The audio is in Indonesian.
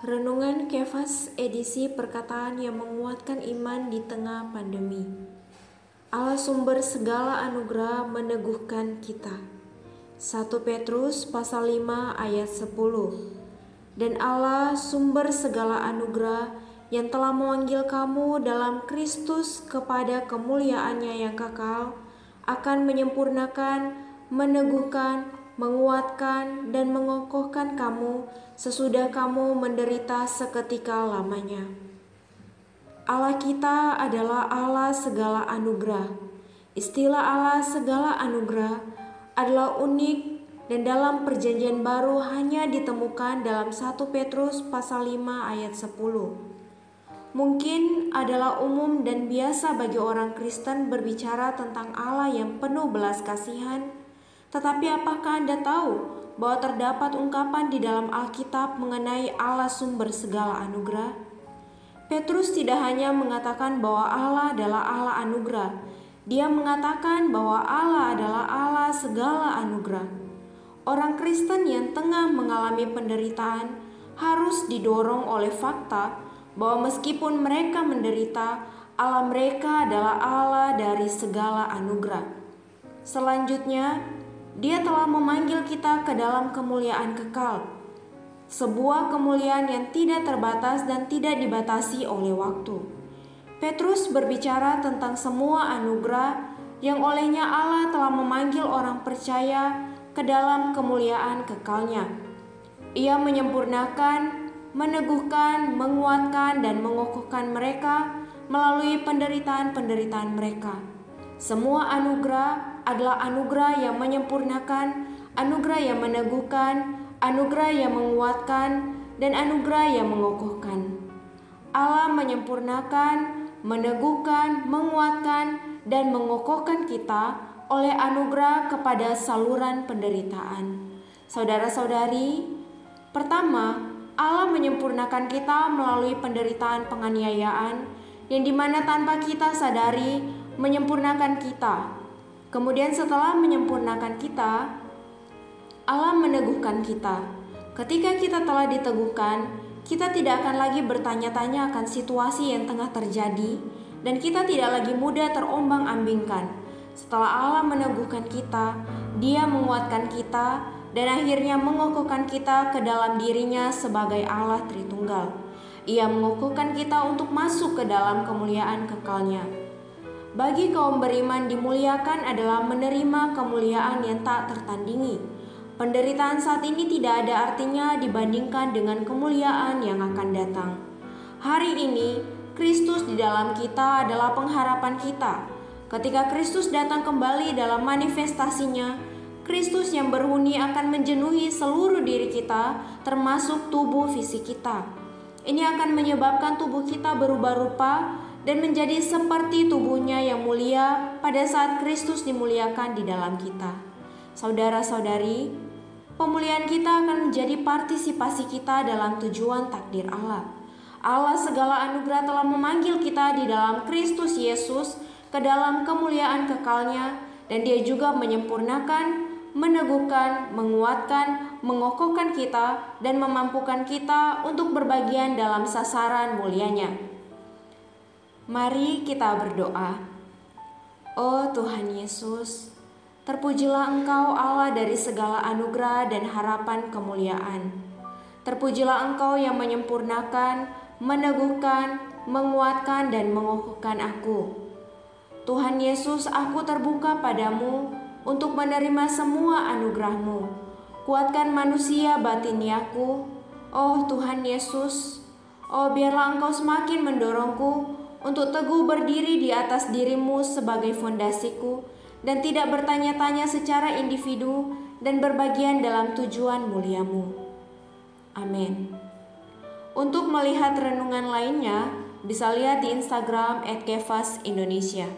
Renungan Kefas edisi perkataan yang menguatkan iman di tengah pandemi. Allah sumber segala anugerah meneguhkan kita. 1 Petrus pasal 5 ayat 10. Dan Allah sumber segala anugerah yang telah memanggil kamu dalam Kristus kepada kemuliaannya yang kekal akan menyempurnakan, meneguhkan, menguatkan, dan mengokohkan kamu sesudah kamu menderita seketika lamanya. Allah kita adalah Allah segala anugerah. Istilah Allah segala anugerah adalah unik dan dalam perjanjian baru hanya ditemukan dalam 1 Petrus pasal 5 ayat 10. Mungkin adalah umum dan biasa bagi orang Kristen berbicara tentang Allah yang penuh belas kasihan, tetapi apakah Anda tahu bahwa terdapat ungkapan di dalam Alkitab mengenai Allah sumber segala anugerah? Petrus tidak hanya mengatakan bahwa Allah adalah Allah anugerah, dia mengatakan bahwa Allah adalah Allah segala anugerah. Orang Kristen yang tengah mengalami penderitaan harus didorong oleh fakta bahwa meskipun mereka menderita, Allah mereka adalah Allah dari segala anugerah. Selanjutnya, dia telah memanggil kita ke dalam kemuliaan kekal, sebuah kemuliaan yang tidak terbatas dan tidak dibatasi oleh waktu. Petrus berbicara tentang semua anugerah yang olehnya Allah telah memanggil orang percaya ke dalam kemuliaan kekalnya. Ia menyempurnakan, meneguhkan, menguatkan, dan mengokohkan mereka melalui penderitaan-penderitaan mereka. Semua anugerah adalah anugerah yang menyempurnakan, anugerah yang meneguhkan, anugerah yang menguatkan, dan anugerah yang mengokohkan. Allah menyempurnakan, meneguhkan, menguatkan, dan mengokohkan kita oleh anugerah kepada saluran penderitaan. Saudara-saudari, pertama, Allah menyempurnakan kita melalui penderitaan penganiayaan yang di mana tanpa kita sadari menyempurnakan kita Kemudian setelah menyempurnakan kita, Allah meneguhkan kita. Ketika kita telah diteguhkan, kita tidak akan lagi bertanya-tanya akan situasi yang tengah terjadi dan kita tidak lagi mudah terombang-ambingkan. Setelah Allah meneguhkan kita, Dia menguatkan kita dan akhirnya mengokohkan kita ke dalam dirinya sebagai Allah Tritunggal. Ia mengokohkan kita untuk masuk ke dalam kemuliaan kekalnya. Bagi kaum beriman dimuliakan adalah menerima kemuliaan yang tak tertandingi. Penderitaan saat ini tidak ada artinya dibandingkan dengan kemuliaan yang akan datang. Hari ini, Kristus di dalam kita adalah pengharapan kita. Ketika Kristus datang kembali dalam manifestasinya, Kristus yang berhuni akan menjenuhi seluruh diri kita, termasuk tubuh fisik kita. Ini akan menyebabkan tubuh kita berubah rupa dan menjadi seperti tubuhnya yang mulia pada saat Kristus dimuliakan di dalam kita. Saudara-saudari, pemulihan kita akan menjadi partisipasi kita dalam tujuan takdir Allah. Allah segala anugerah telah memanggil kita di dalam Kristus Yesus ke dalam kemuliaan kekalnya dan dia juga menyempurnakan, meneguhkan, menguatkan, mengokohkan kita dan memampukan kita untuk berbagian dalam sasaran mulianya. Mari kita berdoa. Oh Tuhan Yesus, terpujilah Engkau Allah dari segala anugerah dan harapan kemuliaan. Terpujilah Engkau yang menyempurnakan, meneguhkan, menguatkan, dan mengokohkan aku. Tuhan Yesus, aku terbuka padamu untuk menerima semua anugerahmu. Kuatkan manusia batiniaku, oh Tuhan Yesus. Oh biarlah Engkau semakin mendorongku untuk teguh berdiri di atas dirimu sebagai fondasiku dan tidak bertanya-tanya secara individu dan berbagian dalam tujuan muliamu. Amin. Untuk melihat renungan lainnya, bisa lihat di Instagram @kevas Indonesia.